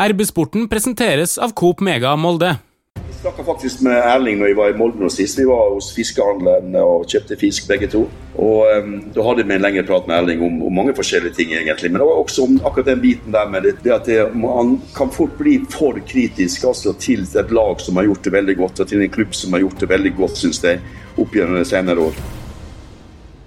RB-sporten presenteres av Coop Mega Molde. Vi snakka faktisk med Erling når vi var i Molde nå sist. Vi var hos fiskehandleren og kjøpte fisk begge to. Og um, Da hadde vi en lengre prat med Erling om, om, mange forskjellige ting, egentlig. Men det var også om akkurat den biten der med det, det at det, man kan fort bli for kritisk altså, til et lag som har gjort det veldig godt, og til en klubb som har gjort det veldig godt, syns jeg, opp gjennom de senere år.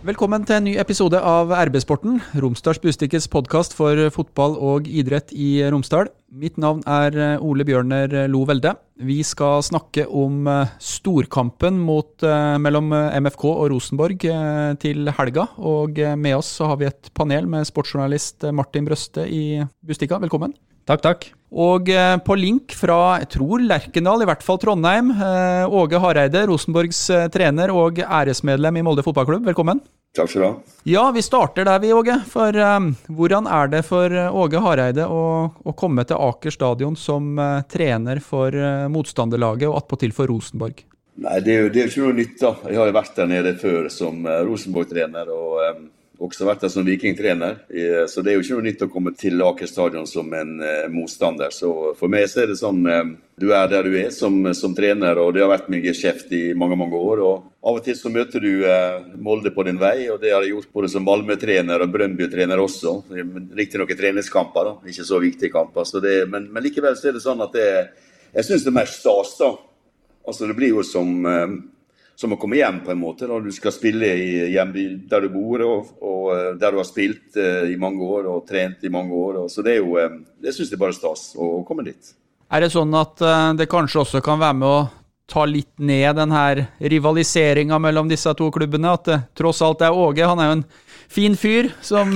Velkommen til en ny episode av RB-sporten, Romsdals Bustikkes podkast for fotball og idrett i Romsdal. Mitt navn er Ole Bjørner Lo Velde. Vi skal snakke om eh, storkampen mot, eh, mellom MFK og Rosenborg eh, til helga. Og med oss har vi et panel med sportsjournalist Martin Brøste i Bustika. Velkommen. Takk, takk. Og på link fra jeg tror Lerkendal, i hvert fall Trondheim, Åge Hareide, Rosenborgs trener og æresmedlem i Molde fotballklubb. Velkommen. Takk skal du ha. Ja, vi starter der vi, Åge. For um, hvordan er det for Åge Hareide å, å komme til Aker stadion som uh, trener for uh, motstanderlaget, og attpåtil for Rosenborg? Nei, det er jo, det er jo ikke noe nytt, da. Jeg har jo vært der nede før som uh, Rosenborg-trener. og... Um også vært der som vikingtrener, så det er jo ikke noe nytt å komme til Aker stadion som en eh, motstander. Så for meg så er det sånn eh, du er der du er som, som, trener, og det har vært min geskjeft i mange mange år. og Av og til så møter du eh, Molde på din vei, og det har jeg gjort både som Malmö-trener og Brøndby-trener også. Riktignok treningskamper, da. ikke så viktige kamper. Så det, men, men, likevel så er det sånn at det, jeg syns det er mer stas, da. Altså Det blir jo som eh, som å komme hjem, på en måte. da Du skal spille i hjem der du bor, og, og, eh, der du har spilt uh, i mange år og trent i mange år. Og, så det er jo um, Det syns jeg bare stas å, komme dit. Er det sånn at uh, det kanskje også kan være med å ta litt ned den her rivaliseringa mellom disse to klubbene? At det tross alt er Åge, han er jo en fin fyr som,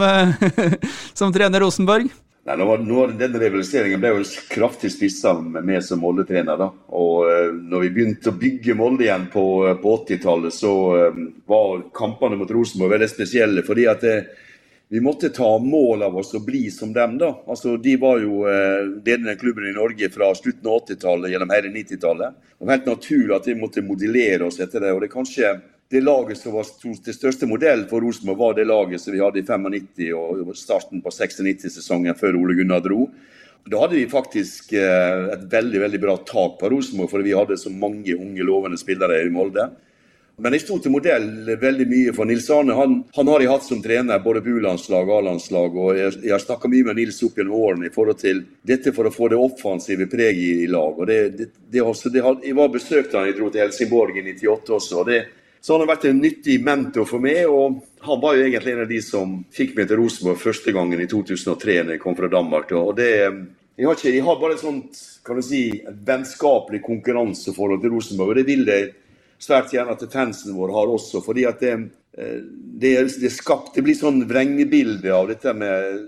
som trener Rosenborg? Nei, nå var, nå, Denne rivaliseringen ble jo kraftig spissa med meg som Molde-trener. da. Og eh, når vi begynte å bygge Molde igjen på, uh, på 80-tallet, så eh, var kampene mot Rosenborg veldig spesielle. fordi at vi måtte ta mål av oss og bli som dem. da. Altså, De var jo ledende klubben i Norge fra slutten av 80-tallet gjennom hele 90-tallet. Det var helt naturlig at vi måtte modellere oss etter det. og det er kanskje det laget som var det største modell for Rosenborg, var det laget som vi hadde i 95 og starten på 96-sesongen før Ole Gunnar dro. Da hadde vi faktisk eh, et veldig veldig bra tak på Rosenborg, for vi hadde så mange unge, lovende spillere i Molde. Men jeg sto til modell veldig mye for Nils Arne. Han, han har jeg hatt som trener både på U-landslag og A-landslag. og Jeg, har snakka mye med Nils opp gjennom årene i forhold til dette for å få det offensive preget i, lag. og det, det, det, også, det, Jeg var besøkte han, jeg dro til Helsingborg i 98 også. og det så han har vært en nyttig mentor for meg, og han var jo egentlig en av de som fikk meg til Rosenborg første gangen i 2003 når jeg kom fra Danmark. Og det, jeg, har ikke, jeg har bare et sånt kan du si, et vennskapelig konkurranseforhold til Rosenborg, og det vil jeg svært gjerne at fansen vår har også. fordi at det, eh, det, det, skapt, det blir sånn vrengebilde av dette med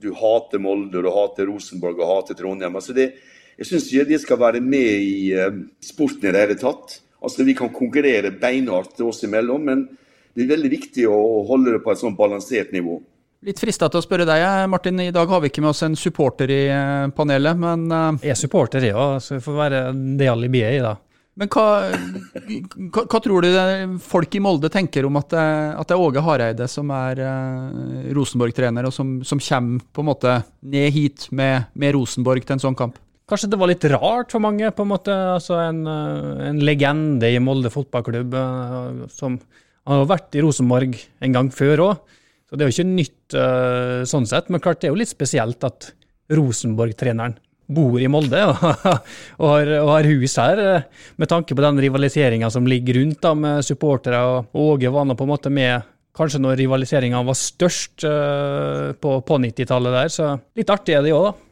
du hater Molde, du hater Rosenborg og hater Trondheim. altså det, Jeg syns ikke de skal være med i uh, sporten i det hele tatt. Altså Vi kan konkurrere beinhardt oss imellom, men det er veldig viktig å holde det på et sånn balansert nivå. Litt frista til å spørre deg, Martin. I dag har vi ikke med oss en supporter i eh, panelet, men eh, Jeg er supporter, jeg òg, så vi får være det alibiet i, da. Men hva, hva, hva, tror du folk i Molde tenker om at det, at det er Åge Hareide som er uh, Rosenborg-trener, og som, som, kommer på en måte ned hit med, med Rosenborg til en sånn kamp? Kanskje det var litt rart for mange, på en måte. Altså en, eh, en legende i Molde fotballklubb Som, som har vært i Rosenborg en gang før òg. Så det er jo ikke nytt uh, sånn sett. Men klart det er jo litt spesielt at Rosenborg-treneren bor i Molde og, og, har, og, har, hus her, med tanke på den rivaliseringa som ligger rundt da, med supportere. og Åge var nå på en måte med kanskje når rivaliseringa var størst på, på 90-tallet der, så litt artig er det òg, da.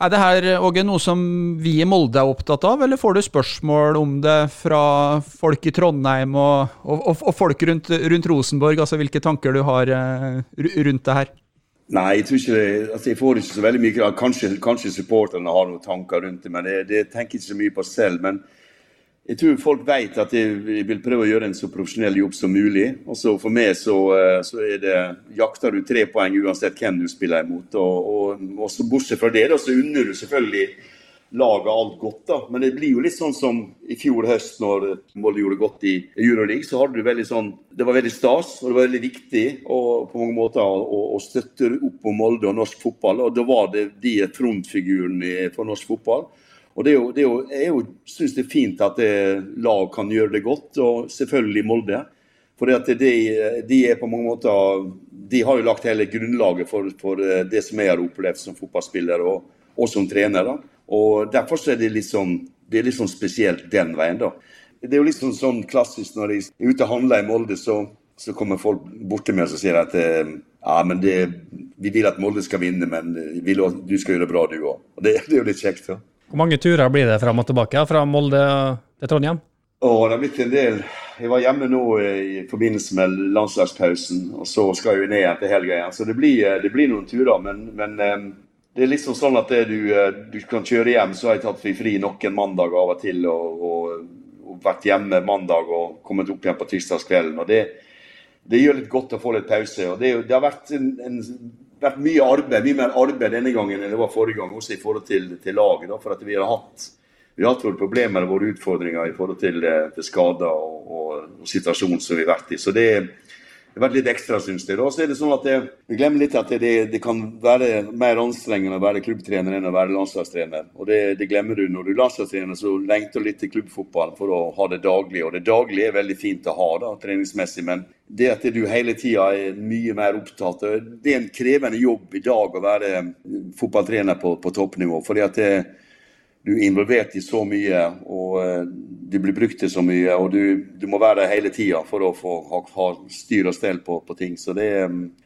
Er det her Åge, noe som vi i Molde er opptatt av, eller får du spørsmål om det fra folk i Trondheim og, og, og folk rundt, rundt, Rosenborg? Altså hvilke tanker du har eh, rundt det her? Nei, jeg tror ikke det, altså jeg får ikke så veldig mye Kanskje, kanskje supporterne har noen tanker rundt det, men det, det tenker jeg ikke så mye på selv. men jeg tror folk vet at jeg vil prøve å gjøre en så profesjonell jobb som mulig. Og For meg så, eh, så det, jakter du tre poeng uansett hvem du spiller imot. Og, og, og Bortsett fra det, da, så unner du selvfølgelig laget alt godt. da. Men det blir jo litt sånn som i fjor høst, når Molde gjorde godt i Euroleague. så hadde du veldig sånn, Det var veldig stas og det var veldig viktig og på mange måter å, å støtte opp om Molde og norsk fotball. og Da var det de frontfigurene for norsk fotball. Og det er jo, det er jo, Jeg jo, synes det er fint at det lag kan gjøre det godt, og selvfølgelig Molde. For de, de, er på mange måter, de har jo lagt hele grunnlaget for, for det som jeg har opplevd som fotballspiller og, og som trener. da. Og Derfor er det litt sånn, det er litt sånn spesielt den veien. da. Det er jo litt sånn, sånn klassisk når de er ute og handler i Molde, så, så kommer folk bort til meg og sier at eh, ja, men det, vi vil at Molde skal vinne, men vil, du skal gjøre det bra du òg. Det, det er jo litt kjekt. da. Hvor mange turer blir det fram og tilbake fra Molde til Trondheim? Å, det har blitt en del. Jeg var hjemme nå i forbindelse med landslagspausen, og så skal jeg jo ned til helga igjen. Så det blir, det blir, noen turer. Men, men eh, det er liksom sånn at du, eh, du, kan kjøre hjem, så har jeg tatt fri, fri noen mandag av og til. Og, og, og, vært hjemme mandag og kommet opp igjen på tirsdagskvelden. og det, det gjør litt godt å få litt pause. og Det, det har vært, en, en, vært, mye arbeid, mye mer arbeid denne gangen enn det var forrige gang, også i forhold til, til laget. Da, for at vi har hatt vi har hatt våre problemer og våre utfordringer i forhold til, eh, til skader og, og, og situasjonen som vi har vært i. Så det, det vært litt ekstra, syns dere. Og så er det sånn at jeg, Vi glemmer litt at det, det, kan være mer anstrengende å være klubbtrener enn å være landslagstrener. Og det, det glemmer du. Når du er landslagstrener, så lengter du litt til klubbfotball for å ha det daglig. Og det daglige er veldig fint å ha da, treningsmessig, men det at du hele tida er mye mer opptatt Det er en krevende jobb i dag å være fotballtrener på, på toppnivå. fordi at det du er involvert i så mye, og uh, du blir brukt til så mye. Og du, du må være der hele tida for å få ha, ha styr og stell på, på, ting. Så det,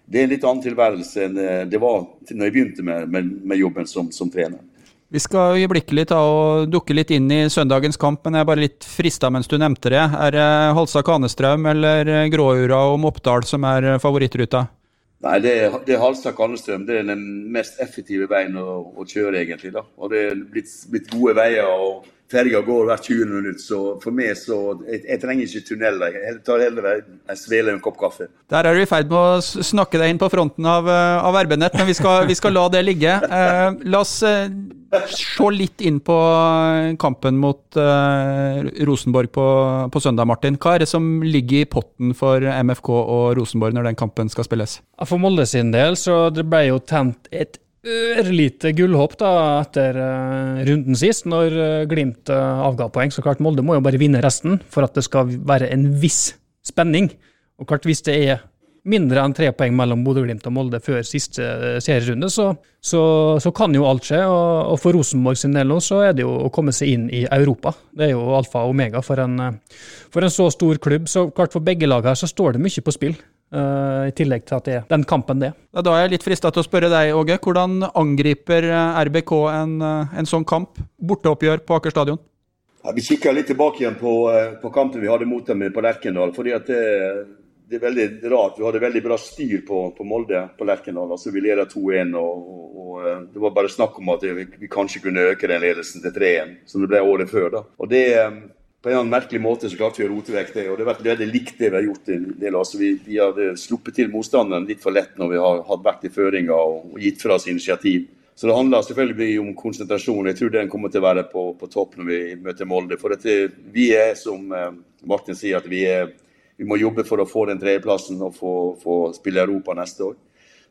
det, er en litt annen tilværelse enn eh, det var når jeg begynte med, med, med jobben som, som, trener. Vi skal øyeblikkelig ta og dukke litt inn i søndagens kamp, men jeg er bare litt frista mens du nevnte det. Er det Halsa Kanestrøm eller Gråura og Moppdal som er favorittruta? Nei, det, er Halstad-Kalnestrøm. Det er den mest effektive veien å, å kjøre, egentlig. da. Og Det er blitt, blitt gode veier, og ferga går hvert 20 minutter. Så for meg så Jeg, jeg trenger ikke tunneler. Jeg tar heller en svele og en kopp kaffe. Der er du i ferd med å snakke deg inn på fronten av, eh, av RB-nett, men vi skal, vi skal, la det ligge. Eh, la oss eh, se litt inn på kampen mot eh, Rosenborg på, på, søndag, Martin. Hva er det som ligger i potten for MFK og Rosenborg når den kampen skal spilles? For Molde sin del så det ble jo tent et ørlite gullhopp da etter uh, runden sist, når uh, Glimt uh, avga poeng. Så klart Molde må jo bare vinne resten for at det skal være en viss spenning. Og klart hvis det er mindre enn tre poeng mellom Bodø-Glimt og Molde før siste serierunde, så, så, så, kan jo alt skje. Og, og for Rosenborg sin del nå, så er det jo å komme seg inn i Europa. Det er jo alfa og omega for en, for en så stor klubb. Så klart for begge lag her så står det mye på spill. Uh, I tillegg til at det er den kampen det er. Da er jeg litt frista til å spørre deg, Åge. Hvordan angriper RBK en, en sånn kamp? Borteoppgjør på Aker stadion? Ja, vi kikker litt tilbake igjen på, på kampen vi hadde mot dem på Lerkendal. fordi at det, det er veldig rart. Vi hadde veldig bra styr på, på Molde på Lerkendal. Altså, vi leda 2-1. Og, og, og, eh, Det var bare snakk om at vi, vi kanskje kunne øke den ledelsen til 3-1, som det ble året før. da. Og det, eh, En merkelig måte så klarte vi å rote vekk det. og Det har vært veldig likt det vi har gjort. en del. Altså, vi, vi har sluppet til motstanderen litt for lett når vi har hatt vært i føringa og, og gitt fra oss initiativ. Så det handler selvfølgelig om konsentrasjon. Jeg tror den kommer til å være på, på topp når vi møter Molde. For det, vi er, som eh, Martin sier, at vi er vi må jobbe for å få den tredjeplassen og få, få spille Europa neste år.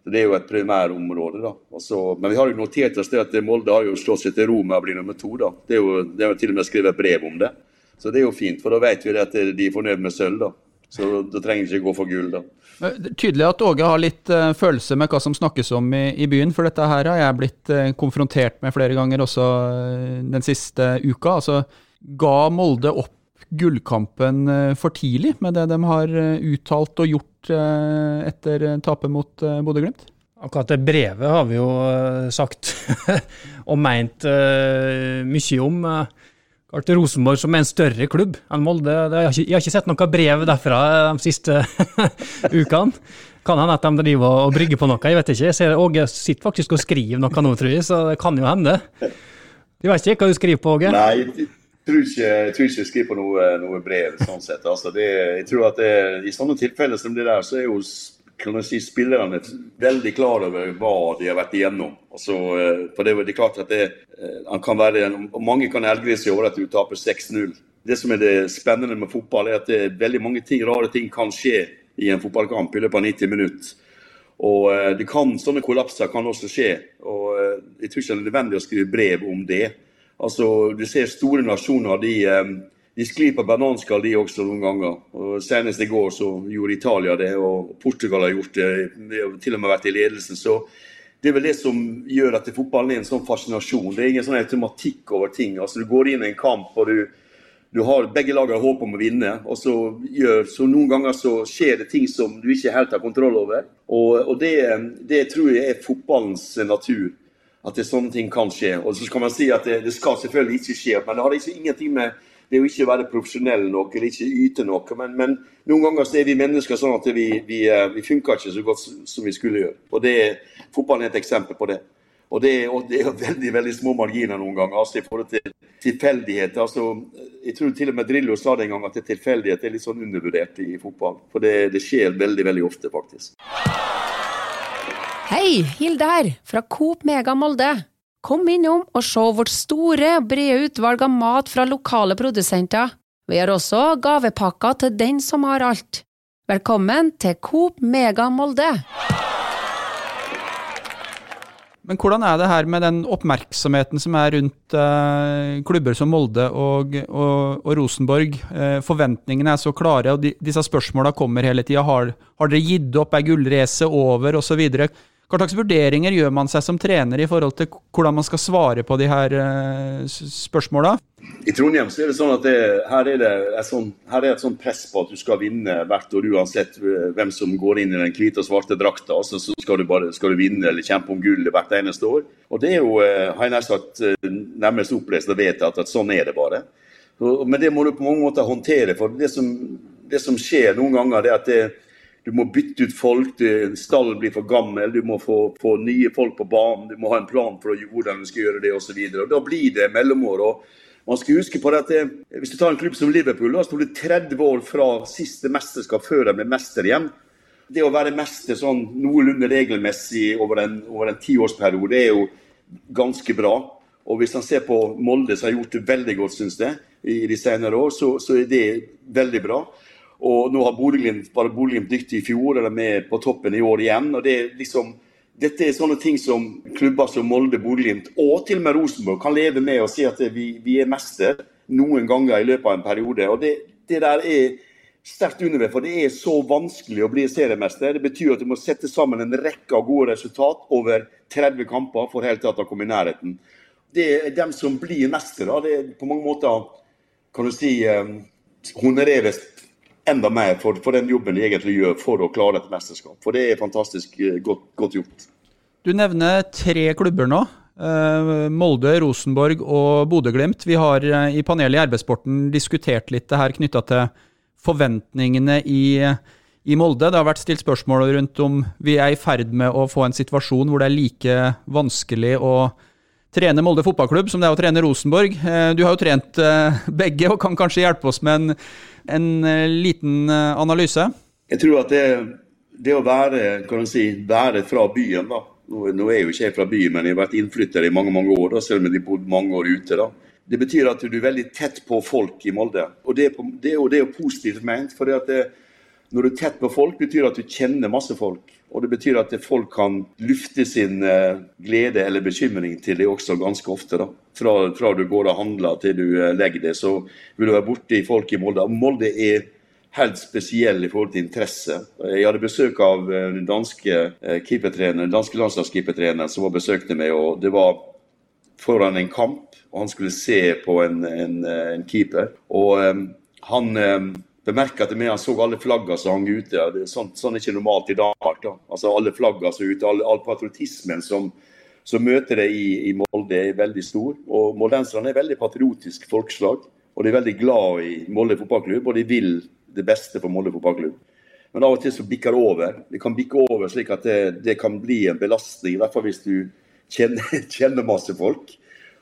Så Det er jo et primærområde. da. Også, men vi har jo notert oss det at Molde har jo slått seg til ro med å bli nummer to. da. Det er jo, det er jo til og med skrevet brev om det. Så det er jo fint, for da vet vi at de er fornøyd med sølv. da. Så da trenger de ikke gå for gull, da. Det er tydelig at Åge har litt uh, følelse med hva som snakkes om i, i, byen, for dette her har jeg blitt uh, konfrontert med flere ganger også uh, den siste uka. Altså, ga Molde opp gullkampen for tidlig med det de har uttalt og gjort etter tapet mot Bodø-Glimt? Akkurat det brevet har vi jo sagt og meint mye om. Klart Rosenborg som er en større klubb enn Molde. Jeg har ikke, jeg har ikke sett noe brev derfra de siste ukene. Kan hende at de driver og brygger på noe, jeg vet ikke. Jeg ser Åge sitter faktisk og skriver noe nå, tror jeg, så det kan jo hende. Du vet ikke hva du skriver på, Åge? Nei, tror ikke, jeg tror ikke jeg skriver på noe, noe brev. sånn sett. Altså, det, jeg tror at det, I sånne tilfeller som det der, så er jo kan si, spillerne veldig klar over hva de har vært igjennom. Altså, eh, for det, det er klart at det, han kan være, Mange kan elgre seg over at du taper 6-0. Det som er det spennende med fotball, er at det, veldig mange ting, rare ting kan skje i en fotballkamp i løpet av 90 minutter. Og det kan, Sånne kollapser kan også skje. og Jeg tror ikke det er nødvendig å skrive brev om det. Altså, Du ser store nasjoner de, de sklir på bananskall de også noen ganger. Og Senest i går så gjorde Italia det, og Portugal har gjort det. De har til og med vært i ledelsen. så det er vel det som gjør at fotballen er en sånn fascinasjon. Det er ingen sånn automatikk over ting. Altså, Du går inn i en kamp og du, du har begge lag har håp om å vinne. og så, gjør, så Noen ganger så skjer det ting som du ikke helt har kontroll over. Og, og det, det, tror jeg er fotballens natur. At det sånne ting kan skje. Og så kan man si at det, det skal selvfølgelig ikke skje. Men det har ikke ingenting med det er jo ikke å være profesjonell nok eller ikke yte noe. Men, men noen ganger så er vi mennesker sånn at vi, vi, eh, vi funker ikke så godt som vi skulle gjøre. Og det, Fotballen er et eksempel på det. Og det, og det er veldig veldig små marginer noen ganger altså i forhold til tilfeldigheter. Altså, jeg tror til og med Drillo sa det en gang at tilfeldighet er litt sånn undervurdert i fotball. For det, det skjer veldig, veldig ofte, faktisk. Hei, Hilde her, fra Coop Mega Molde. Kom innom og se vårt store og brede utvalg av mat fra lokale produsenter. Vi har også gavepakker til den som har alt. Velkommen til Coop Mega Molde! Men hvordan er det her med den oppmerksomheten som er rundt eh, klubber som Molde og, og, og Rosenborg? Eh, forventningene er så klare, og de, disse spørsmåla kommer hele tida. Har, har, dere gitt opp? Er gullracet over? Osv. Hva slags vurderinger gjør man seg som trener i forhold til hvordan man skal svare på de her uh, spørsmåla? I Trondheim så er det sånn at det, her, er det et sånn, er sånn press på at du skal vinne hvert år uansett eh, hvem som går inn i den hvite og svarte drakta. Altså, så skal du, bare, skal du vinne eller kjempe om gullet hvert eneste år. Og Det er jo, uh, har jeg nær nærmest opplest og vedtatt at, sånn er det bare. Men det må du på mange måter håndtere. For det som, det som skjer noen ganger, det er at det, du må bytte ut folk, stallen blir for gammel, du må få, få, nye folk på banen. Du må ha en plan for hvordan du skal gjøre det osv. Da blir det mellomår. og man skal huske på at Hvis du tar en klubb som Liverpool, da sto det 30 år fra siste mesterskap før de ble mester igjen. Det å være mester sånn noenlunde regelmessig over en, over en tiårsperiode er jo ganske bra. Og Hvis man ser på Molde, som har gjort det veldig godt, synes jeg, i de senere år, så, så er det veldig bra. Og nå har Bodø-Glimt var Bodø-Glimt dyktig i fjor, eller er med på toppen i år igjen. og det er liksom dette er sånne ting som klubber som Molde, Bodø-Glimt og til og med Rosenborg kan leve med og si at vi, vi, er mester noen ganger i løpet av en periode. og Det, det der er sterkt underved, for det er så vanskelig å bli seriemester. Det betyr at du må sette sammen en rekke av gode resultat over 30 kamper for helt tatt å komme i nærheten. Det er dem som blir mestere. Det er på mange måter kan du si, eh, honoreres enda mer for, for, den jobben de egentlig gjør for å klare et mesterskap. For det er fantastisk eh, godt, godt gjort. Du nevner tre klubber nå. Uh, Molde, Rosenborg og Bodø-Glimt. Vi har uh, i panelet i Arbeidssporten diskutert litt det her knytta til forventningene i, i, Molde. Det har vært stilt spørsmål rundt om vi er i ferd med å få en situasjon hvor det er like vanskelig å trene Molde fotballklubb som det er å trene Rosenborg. Du har jo trent begge og kan kanskje hjelpe oss med en en eh, liten eh, analyse? Jeg tror at det, det å være, si, være fra byen da. Nå, nå er jeg jo ikke jeg fra byen, men jeg har vært innflytter i mange mange år, da, selv om jeg har bodd mange år ute. da. Det betyr at du er veldig tett på folk i Molde. Og det, det, jo, det er jo positivt ment. for det, når du er tett på folk, betyr det at du kjenner masse folk. Og det betyr at folk kan lufte sin eh, glede eller bekymring til deg også ganske ofte. da. Fra, fra du går og handler til du eh, legger deg, så vil du være borti folk i Molde. Molde er helt spesiell i forhold til interesse. Jeg hadde besøk av eh, den danske keepertreneren, danske landslagskeepertreneren som var besøkte meg. og Det var foran en kamp, og han skulle se på en, en, en keeper. Og um, han um, bemerka at vi så alle flaggene som hang ute. Det sånn, sånn er ikke normalt i Danmark. da. Altså Alle flaggene som er ute, all, all patriotismen som, som møter det i, i, Molde, er veldig stor. Og Moldenserne er veldig patriotisk folkeslag. Og de er veldig glad i Molde fotballklubb, og de vil det beste for Molde fotballklubb. Men av og til så bikker det over. Det kan bikke over slik at det, det kan bli en belastning, i hvert fall hvis du kjenner, kjenner masse folk.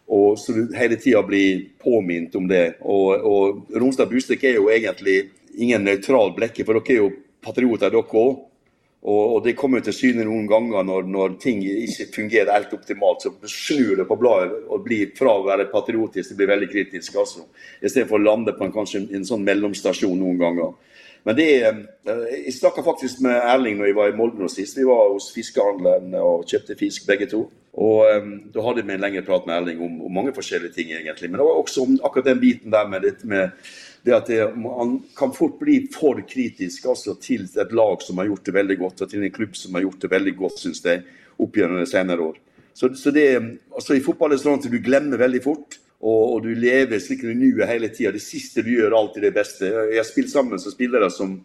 Og så du hele tida blir påminnet om det. Og, og Romsdal Bustek er jo egentlig ingen nøytral blekke, for dere er jo patrioter, dere òg. Og, og det kommer til syne noen ganger når, når, ting ikke fungerer helt optimalt. Så snur det på bladet og blir fra å være patriotisk til å bli veldig kritisk. altså. Istedenfor å lande på en, kanskje en sånn mellomstasjon noen ganger. Men det er, Jeg snakka faktisk med Erling når jeg var i Molde nå sist. Vi var hos fiskehandleren og kjøpte fisk begge to. Og um, Da hadde vi en lengre prat med Erling om, om, mange forskjellige ting, egentlig. Men det var også om akkurat den biten der med, det, med det at det, man kan fort bli for kritisk altså, til et lag som har gjort det veldig godt, og til en klubb som har gjort det veldig godt, syns jeg, opp gjennom de senere år. Så, så det, altså I fotball er det sånn at du glemmer veldig fort. Og, og du lever slik du nuet hele tida. Det siste du gjør, alltid det beste. Jeg har spilt sammen med spillere som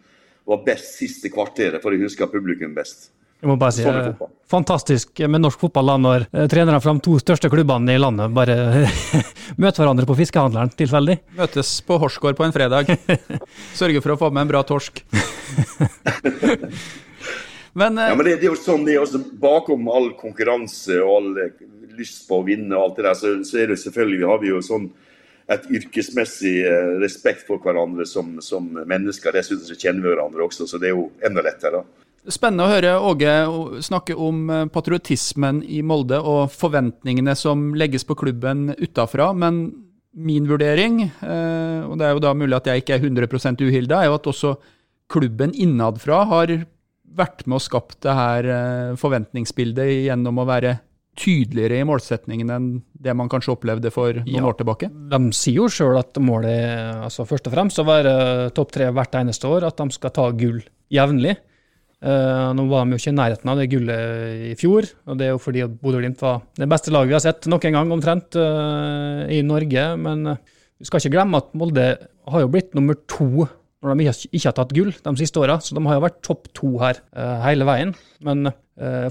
var best siste kvarteret, for jeg husker publikum best. Jeg må bare si sånn Fantastisk med norsk fotball da, når eh, trenerne fra de to største klubbene i landet bare møter hverandre på fiskehandleren tilfeldig. Møtes på Horsgård på en fredag. Sørger for å få med en bra torsk. men, eh, ja, men det, det, er jo sånn det er også Bakom all konkurranse og all lyst på å vinne og alt det der, så, så er det selvfølgelig, har vi jo sånn et yrkesmessig eh, respekt for hverandre som, som mennesker. Dessuten så kjenner vi hverandre også, så det er jo enda lettere. Spennende å høre Åge snakke om eh, patriotismen i Molde og forventningene som legges på klubben utafra. Men min vurdering, eh, og det er jo da mulig at jeg ikke er 100 uhilda, er jo at også klubben innadfra har vært med og skapt det her forventningsbildet gjennom å være tydeligere i målsetningen enn det man kanskje opplevde for noen ja, år tilbake? De sier jo sjøl at målet er altså først og fremst å være topp tre hvert eneste år, at de skal ta gull jevnlig. Uh, nå var de jo ikke i nærheten av det gullet i fjor, og det er jo fordi Bodø-Glimt var det beste laget vi har sett nok en gang omtrent uh, i Norge. Men vi skal ikke glemme at Molde har jo blitt nummer to når de ikke, har tatt gull de siste åra, så de har jo vært topp to her hele veien. Men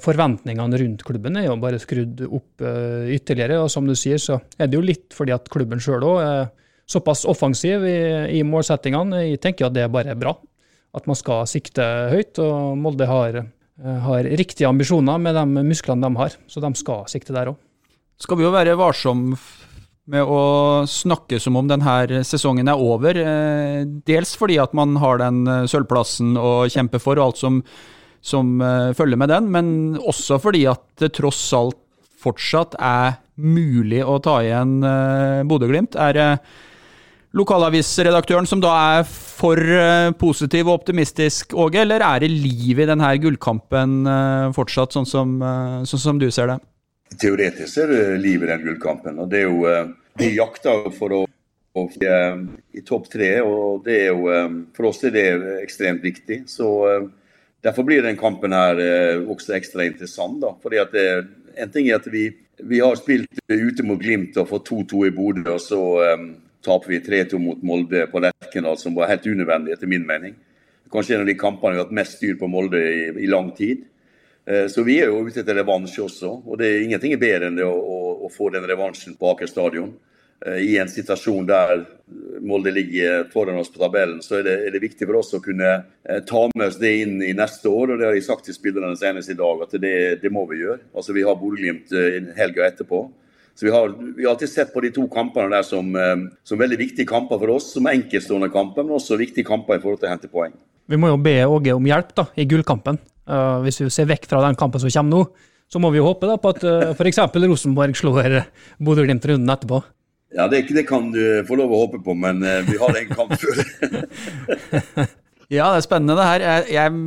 forventningene rundt klubben er jo bare skrudd opp ytterligere, og som du sier, så er det jo litt fordi at klubben sjøl òg er såpass offensiv i, i målsettingene. Jeg tenker at det er bare bra at man skal sikte høyt. Og Molde har, eh, har riktige ambisjoner med de musklene de har, så de skal sikte der òg. Skal vi jo være varsom med å snakke som om denne sesongen er over. Eh, dels fordi at man har den eh, sølvplassen å kjempe for, og alt som, som følger med den, men også fordi at det tross alt fortsatt er mulig å ta igjen Bodø-Glimt. Er lokalavisredaktøren som da er for positiv og optimistisk, Åge, eller er det liv i denne gullkampen fortsatt, sånn som, sånn som, du ser det? Teoretisk er det liv i den gullkampen. og det er jo, De jakter for å, å i topp tre, og det er jo, for oss er det ekstremt viktig. så Derfor blir den kampen her også ekstra interessant. da, fordi at det, En ting er at vi, vi har spilt ute mot Glimt og fått 2-2 i Bodø. og så um, taper vi 3-2 mot Molde på Lerkendal, som var helt unødvendig, etter min mening. Kanskje en av de kampene vi har hatt mest styr på Molde i, i lang tid. Eh, så vi er jo ute etter revansj også. og det er Ingenting er bedre enn det å, å, få den revansjen på Aker stadion. Eh, I en situasjon der Molde ligger foran oss på tabellen, så er det, er det viktig for oss å kunne eh, ta med oss det inn i neste år. og Det har jeg sagt til spillerne senest i dag, at det, det må vi gjøre. Altså Vi har Bodø-Glimt helga etterpå. Så vi har, vi har, alltid sett på de to kampene der som, eh, som veldig viktige kamper for oss. Som enkeltstående kamper, men også viktige kamper i forhold til å hente poeng. Vi må jo be Åge om hjelp da, i gullkampen. Uh, hvis vi ser vekk fra den kampen som kommer nå, så må vi jo håpe da, på at uh, f.eks. Rosenborg slår Bodø-Glimt runden etterpå. Ja, det, det, kan du få lov å håpe på, men uh, vi har en kamp før. ja, det er spennende det her. Jeg, jeg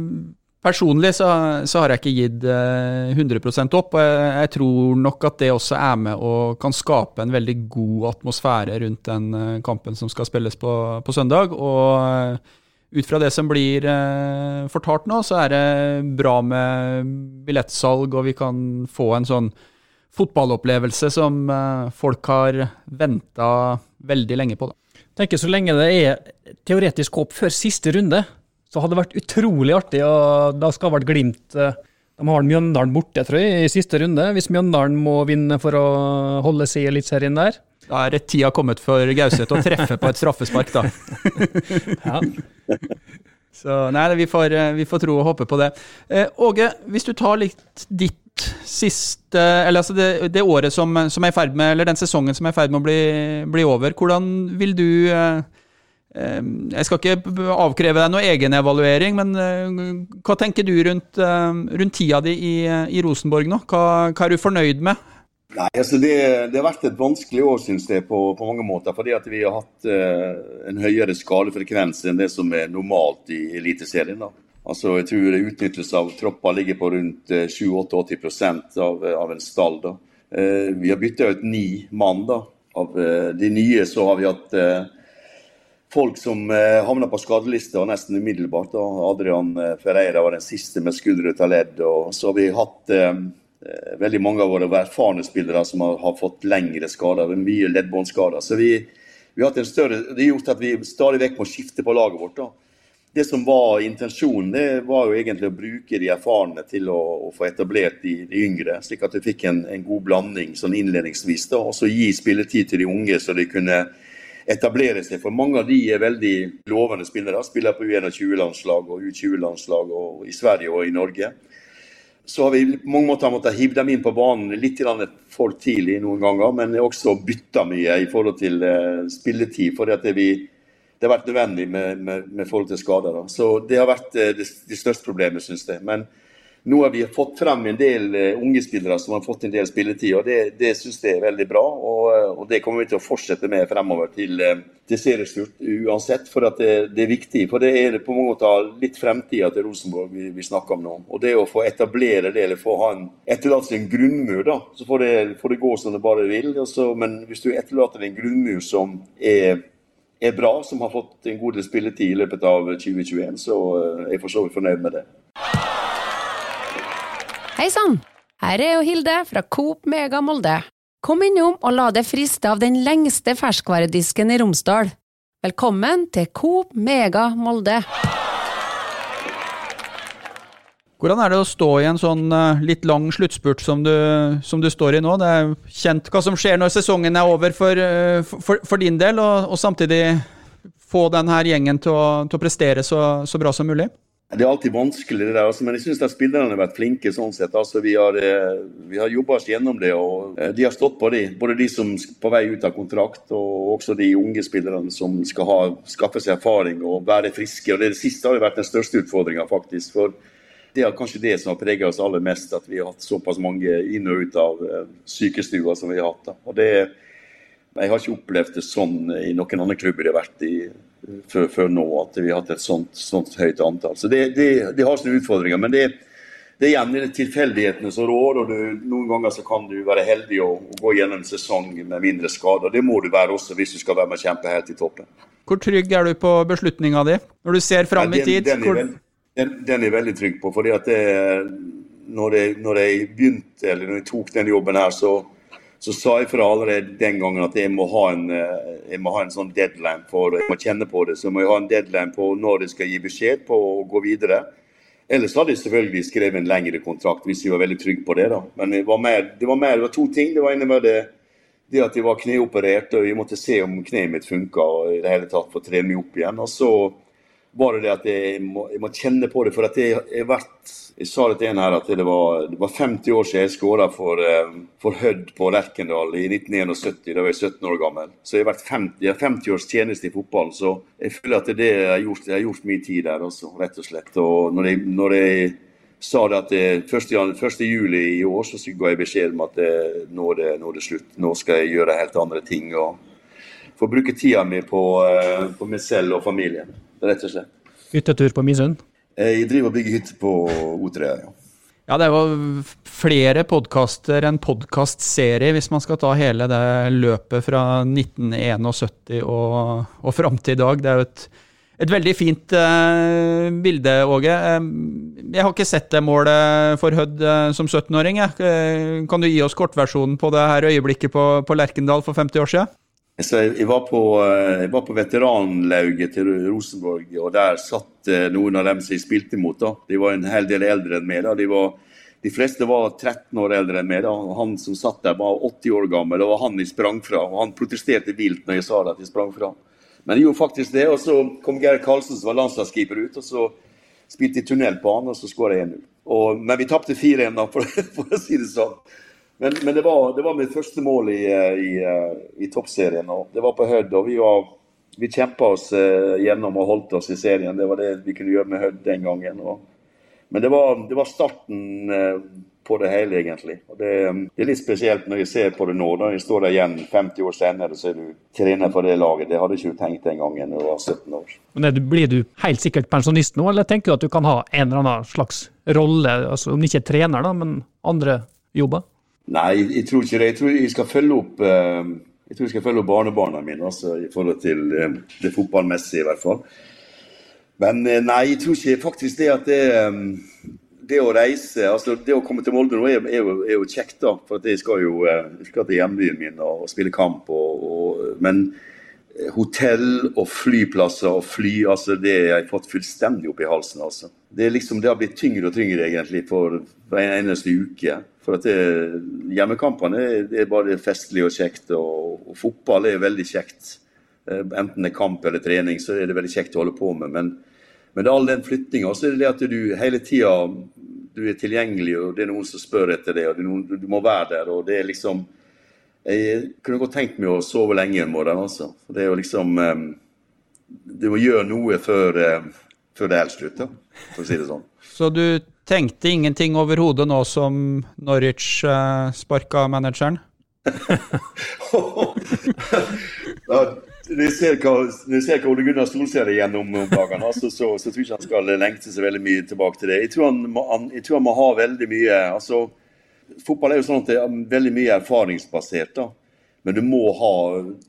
Personlig så, så, har jeg ikke gitt 100 eh, opp. og jeg, jeg, tror nok at det også er med og kan skape en veldig god atmosfære rundt den eh, kampen som skal spilles på, på søndag. Og eh, ut fra det som blir fortalt nå, så er det bra med billettsalg, og vi kan få en sånn fotballopplevelse som folk har venta veldig lenge på. Da. tenker Så lenge det er teoretisk håp før siste runde, så hadde det vært utrolig artig. og Da skal vel Glimt eh, De har Mjøndalen borte, tror jeg, i siste runde. Hvis Mjøndalen må vinne for å holde seg i Eliteserien der. Da er det tida kommet for Gauseth å treffe på et straffespark, da. ja. Så nei, vi får, eh, vi får, tro og håpe på det. Eh, Åge, hvis du tar litt ditt siste Eller altså det, det året som, som, er i ferd med Eller den sesongen som er i ferd med å bli, bli over. Hvordan vil du eh, Jeg skal ikke avkreve deg noe egenevaluering, men hva tenker du rundt, rundt tida di i, i Rosenborg nå? Hva, hva, er du fornøyd med? Nei, altså det, det, har vært et vanskelig år, syns jeg, på, på, mange måter. Fordi at vi har hatt eh, en høyere skadefrekvens enn det som er normalt i Eliteserien. da. Altså, jeg tror utnyttelse av tropper ligger på rundt uh, 87-88 av, av en stall. da. Eh, vi har bytta ut ni mann. da. Av de nye så har vi hatt folk som eh, havna på skadelista nesten umiddelbart. Da. Adrian eh, Ferreira var den siste med skulder ut av ledd. Og så har vi hatt eh, eh, veldig mange av våre erfarne spillere som har, har fått lengre skader. Mye leddbåndskader. Så vi, vi, har hatt en større, det har gjort at vi stadig vekk må skifte på laget vårt. da. Det som var intensjonen, det var jo egentlig å bruke de erfarne til å, å få etablert de, de, yngre, slik at vi fikk en, en god blanding sånn innledningsvis. da, Og så gi spilletid til de unge, så de kunne etablere seg. For mange av de er veldig lovende spillere. Spiller på U21-landslag og U20-landslag i Sverige og i Norge. Så har vi på mange måter måttet hive dem inn på banen litt for tidlig noen ganger, men også bytta mye i forhold til uh, spilletid. for det, vi, det har vært nødvendig med, med, med forhold til skader. Da. Så det har vært uh, det, det, største problemet, syns jeg. Men nå har vi fått frem en del uh, unge spillere som har fått en del spilletid, og det, det syns jeg er veldig bra. Og, uh, og, det kommer vi til å fortsette med fremover til, uh, til serieslutt uansett, for det, det, er viktig. For det er på mange måter litt fremtida til Rosenborg vi, vi, snakker om nå. Og det å få etablere det, eller få ha en, etterlate en grunnmur, da, så får det, får det, gå som det bare vil. Også, men hvis du etterlater en grunnmur som er er bra, som har fått en god del spilletid i løpet av 2021, så er jeg for så vidt fornøyd med det. Hei sann! Her er jo Hilde fra Coop Mega Molde. Kom innom og la deg friste av den lengste ferskvaredisken i Romsdal. Velkommen til Coop Mega Molde. Hvordan er det å stå i en sånn uh, litt lang sluttspurt som du, som du, står i nå? Det er kjent hva som skjer når sesongen er over for, uh, for, for din del, og, og, samtidig få denne gjengen til å, til å prestere så, så bra som mulig? Det er alltid vanskelig, det der, altså, men jeg syns spillerne har vært flinke. sånn sett. Altså, vi har, eh, vi har jobba oss gjennom det, og eh, de har stått på det. Både de som er på vei ut av kontrakt, og også de unge spillerne som skal ha, skaffe seg erfaring og være friske. og Det, det siste har vært den største utfordringa, faktisk. for det er kanskje det som har preget oss aller mest, at vi har hatt såpass mange inn og ut av uh, sykestuer som vi har hatt. Da. Og det, jeg har ikke opplevd det sånn i noen andre klubber jeg har vært i før, før, nå, at vi har hatt et sånt, sånt høyt antall. Så det, det, det har sine utfordringer. Men det, det er igjen tilfeldighetene som rår. og du, Noen ganger så kan du være heldig og, og, gå gjennom en sesong med mindre skader. Det må du være også hvis du skal være med å kjempe helt i toppen. Hvor trygg er du på beslutninga di, når du ser fram i tid? Den, den, er veld, den, den, er jeg veldig trygg på. fordi at det, når, jeg, når jeg begynte, eller når jeg tok den jobben her, så så sa jeg fra allerede den gangen at jeg må ha en, eh, må ha en sånn deadline for Jeg må kjenne på det. Så må jeg ha en deadline på når jeg skal gi beskjed på å gå videre. Ellers hadde jeg selvfølgelig skrevet en lengre kontrakt hvis jeg var veldig trygg på det. da. Men det var, mer, det var, mer, det var to ting. Det var ene det, det at jeg var kneoperert og jeg måtte se om kneet mitt funka og i det hele tatt få trene meg opp igjen. Og så var det det at jeg må, jeg må kjenne på det. For at jeg jeg, vært jeg sa det til en her at det var, det var 50 år siden jeg skåra for, eh, for Hødd på Lerkendal i 1971. Da var jeg 17 år gammel. Så jeg har, vært 50, jeg har 50 års tjeneste i fotballen. Så jeg føler at det jeg har gjort, jeg har gjort mye tid der også, rett og slett. Og når jeg, når jeg sa det at det, 1. 1. juli i år så ga jeg beskjed om at det, nå, er det, nå er det slutt. Nå skal jeg gjøre helt andre ting. og Få bruke tida mi på, eh, på meg selv og familien, rett og slett. Hyttetur på Misund? Eh, jeg driver og bygger hytte på Otreia, ja. Ja, det er jo flere podkaster enn podkastserie, hvis man skal ta hele det løpet fra 1971 og, og fram til i dag. Det er jo et, et veldig fint uh, bilde, Åge. Uh, jeg har ikke sett det målet for Hødd uh, som 17-åring. Uh, kan du gi oss kortversjonen på det her øyeblikket på, på Lerkendal for 50 år siden? Jeg var, på, jeg var på veteranlauget til Rosenborg, og der satt eh, noen av dem som jeg spilte mot. Da. De var en hel del eldre enn meg. Da. De, var, de fleste var 13 år eldre enn meg. Da. Han som satt der, var 80 år gammel. Det var han jeg sprang fra. Og han protesterte vilt når jeg sa det at jeg sprang fra. Men jeg gjorde faktisk det. Og så kom Geir Karlsen, som var landslagskeeper, ut. og så spilte jeg tunnel på han, og så skåra jeg 1-0. Men vi tapte 4-1, for, for å si det sånn. Men, men det, var, det, var, mitt første mål i, i, i toppserien. og Det var på Hødd. og vi var vi kjempa oss uh, gjennom og holdt oss i serien. Det var det vi kunne gjøre med Hødd den gangen. Og, men det var, det var starten på det hele, egentlig. Og det, det, er litt spesielt når jeg ser på det nå. Når jeg står der igjen 50 år senere, så er du trener for det laget. Det hadde jeg ikke tenkt den gangen da jeg var 17 år. Men Blir du helt sikkert pensjonist nå, eller tenker du at du kan ha en eller annen slags rolle, altså om ikke trener, da, men andre jobber? Nei, jeg tror ikke det. Jeg tror jeg skal følge opp uh, jeg tror jeg skal følge opp barnebarna mine altså, i forhold til uh, det fotballmessige, i hvert fall. Men uh, nei, jeg tror ikke faktisk det at det det å reise, altså det å komme til Molde nå er, er, jo, er jo, kjekt, da. For jeg skal jo jeg skal til hjembyen min og, og spille kamp. Og, og, men hotell og flyplasser og fly, altså det har jeg fått fullstendig opp i halsen. altså. Det liksom, det har blitt tyngre og tyngre egentlig for hver eneste uke. For at det, Hjemmekampene det er bare festlig og kjekt, og, og, fotball er veldig kjekt. Eh, enten det er kamp eller trening, så er det veldig kjekt å holde på med. Men, men det all den flyttinga. Så er det det at du hele tida du er tilgjengelig, og det er noen som spør etter det, og noen, du må være der. og det er liksom Jeg kunne godt tenkt meg å sove lenge en morgen, altså. Det er jo liksom eh, Du må gjøre noe før, eh, før det er slutt, for å si det sånn. Så du tenkte ingenting over hodet nå som Norwich uh, sparka manageren? ja, når jeg ser hva, hva Ole Gunnar Solskjær er gjennom om dagene, altså, så, så, tror jeg ikke han skal lengte seg veldig mye tilbake til det. Jeg tror han må, han, jeg tror han må ha veldig mye altså, Fotball er jo sånn at det er veldig mye erfaringsbasert. da. Men du må ha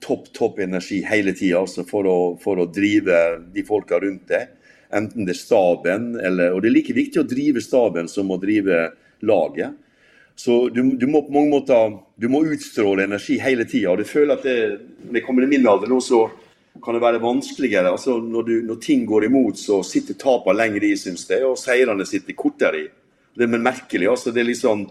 topp topp energi hele tida altså, for, for, å drive de folka rundt deg. Enten det er staben eller Og det er like viktig å drive staben som å drive laget. Så du, du må på mange måter du må utstråle energi hele tida. du føler at det, når jeg kommer i min alder nå, så kan det være vanskeligere. Altså når, du, når ting går imot, så sitter tapene lenger i, syns jeg, og seirene sitter kortere i. Det er merkelig. altså det er liksom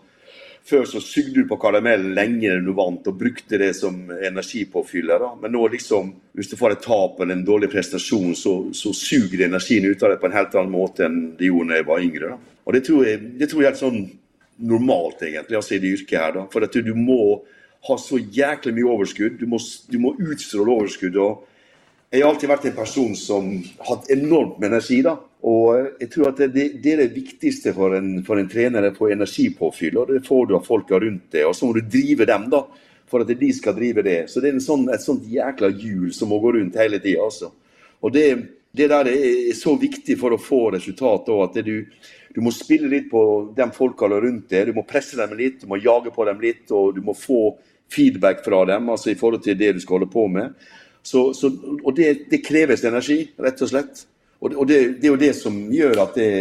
før så sugde du på karamellen lenger enn du vant, og brukte det som energipåfyller. Da. Men nå liksom, hvis du får et tap eller en dårlig prestasjon, så, så suger det energien ut av deg på en helt annen måte enn det gjorde da jeg var yngre. Da. Og det tror, jeg, det tror jeg er sånn normalt, egentlig, altså i det yrket her. Da. For at du må ha så jæklig mye overskudd. Du må, du må utstråle overskudd. og jeg har alltid vært en person som har hatt enormt med energi. da, og jeg tror at det, det er det viktigste for en, for en trener, å få energipåfyll. og Det får du av folka rundt deg. Og så må du drive dem, da, for at de skal drive det. Så det er sånn, et sånt jækla hjul som må gå rundt hele tida. Altså. Og det, det, der er så viktig for å få resultat. at du, du, må spille litt på de folka rundt deg. Du må presse dem litt, du må jage på dem litt, og du må få feedback fra dem altså i forhold til det du skal holde på med. Så, så, og det, det, kreves energi, rett og slett. Og, det, det, er jo det som gjør at det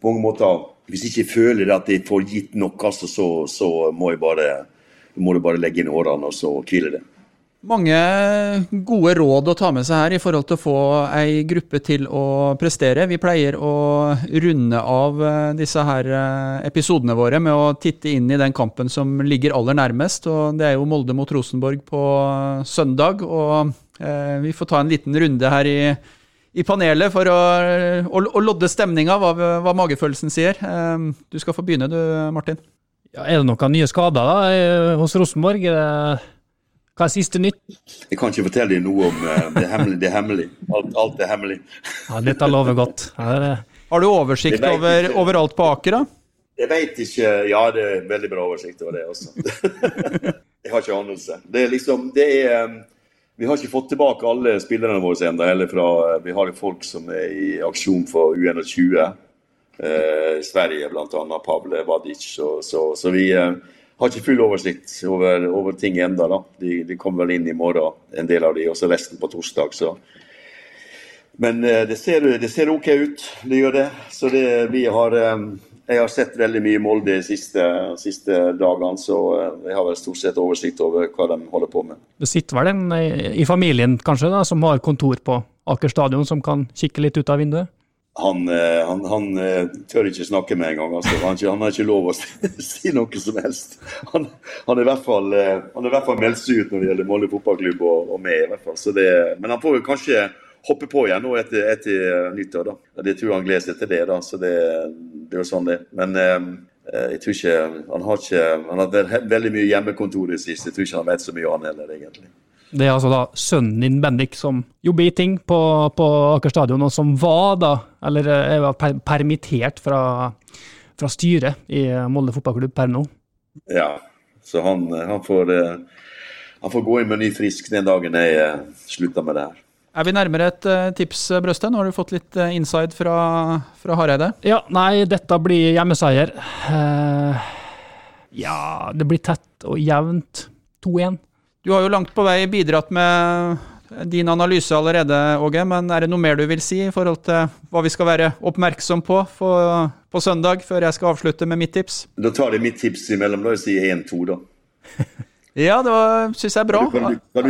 på mange måter Hvis jeg ikke føler at jeg får gitt nok, altså, så, så må jeg bare må jeg bare legge inn årene og så hvile det. Mange gode råd å ta med seg her i forhold til å få ei gruppe til å prestere. Vi pleier å runde av eh, disse her eh, episodene våre med å titte inn i den kampen som ligger aller nærmest. og Det er jo Molde mot Rosenborg på søndag. og eh, Vi får ta en liten runde her i, i panelet for å, å, å lodde stemninga, hva, hva, magefølelsen sier. Eh, du skal få begynne du, Martin. Ja, er det noen nye skader da, hos Rosenborg? Er hva er siste nytt? Jeg kan ikke fortelle deg noe om uh, det er hemmelig. Det er hemmelig. Alt, alt er hemmelig. ja, Dette lover godt. Det... Har du oversikt over, over, alt på Aker, da? Jeg veit ikke. Ja, det er veldig bra oversikt over det også. jeg har ikke anelse. Det er liksom Det er um, vi har ikke fått tilbake alle spillerne våre ennå. Vi har folk som er i aksjon for U21. Eh, Sverige bl.a. Pavle Vadic. Så, så, så vi, eh, har ikke full oversikt over, over ting ennå. De, de, kommer vel inn i morgen, en del av de, og så resten på torsdag. Så. Men eh, det ser, det ser, OK ut, det gjør det. Så det, vi har eh, Jeg har sett veldig mye Molde de siste, siste dagene, så eh, jeg har vel stort sett oversikt over hva de holder på med. Det sitter vel en i familien kanskje da, som har kontor på Aker stadion, som kan kikke litt ut av vinduet? han, eh, han, han, eh, tør ikke snakke med en gang. Altså. Han, han, har ikke lov å si noe som helst. Han, han er i hvert fall, eh, han i hvert fall meldt seg ut når det gjelder Molde fotballklubb og, og meg. i hvert fall. Det, men han får jo kanskje hoppe på igjen nå etter, etter nyttår. da. Det tror jeg han gleder seg til det. da, så det, det er jo sånn det Men eh, jeg tror ikke Han har ikke, han har veldig mye hjemmekontor i det siste. Jeg tror ikke han vet så mye, han heller, egentlig. Det er altså da sønnen din, Bendik, som jobber i ting på, på Aker stadion, og som var da, eller er per permittert fra, fra styret i Molde fotballklubb per nå. Ja, så han, han, får, han får gå inn med ny frisk den dagen jeg slutter med det her. Er vi nærmere et uh, tips, Brøste? Nå har du fått litt uh, inside fra, fra Hareide. Ja, nei, dette blir hjemmeseier. Uh, ja, det blir tett og jevnt. 2-1. Du har jo langt på vei bidratt med din analyse allerede, Åge. Men er det noe mer du vil si i forhold til hva vi skal være oppmerksom på for, på søndag, før jeg skal avslutte med mitt tips? Da tar jeg mitt tips imellom. Da sier jeg 1-2, da. Ja, det syns jeg er bra. Kan du, kan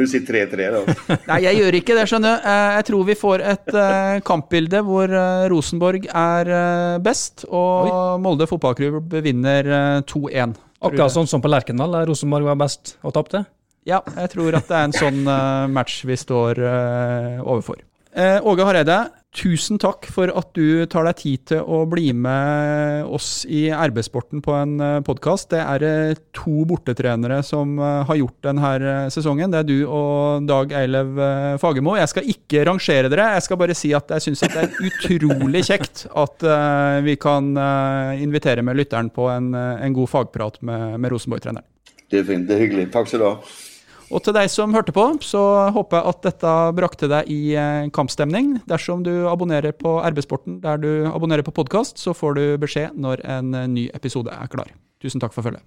du si 3-3, da? Nei, jeg gjør ikke det, skjønner du. Eh, jeg tror vi får et eh, kampbilde hvor eh, Rosenborg er best, og Oi. Molde fotballklubb vinner 2-1. Akkurat sånn som på Lerkendal, der Rosenborg var best og tapte? Ja, jeg tror at det er en sånn match vi står overfor. Åge Hareide, Tusen takk for at du tar deg tid til å bli med oss i RB-sporten på en eh, podkast. Det er eh, to bortetrenere som eh, har gjort denne sesongen. Det er du og Dag Eilev Fagermo. Jeg skal ikke rangere dere, jeg skal bare si at jeg syns det er utrolig kjekt at vi kan invitere med lytteren på en, en god fagprat med, med Rosenborg-treneren. Det er fint, det er hyggelig. Takk skal du ha. Og til deg som hørte på, så håper jeg at dette brakte deg i eh, kampstemning. Dersom du abonnerer på RB-sporten der du abonnerer på podkast, så får du beskjed når en eh, ny episode er klar. Tusen takk for følget.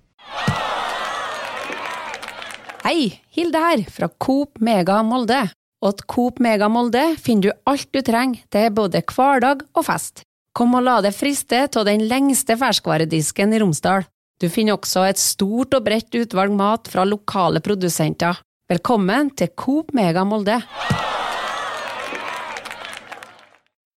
Hei, Hilde her, fra Coop Mega Molde. Og Coop Mega Molde finner du alt du trenger til både hverdag og fest. Kom og la deg friste av den lengste ferskvaredisken i Romsdal. Du finner også et stort og bredt utvalg mat fra lokale produsenter. Velkommen til Coop Mega Molde!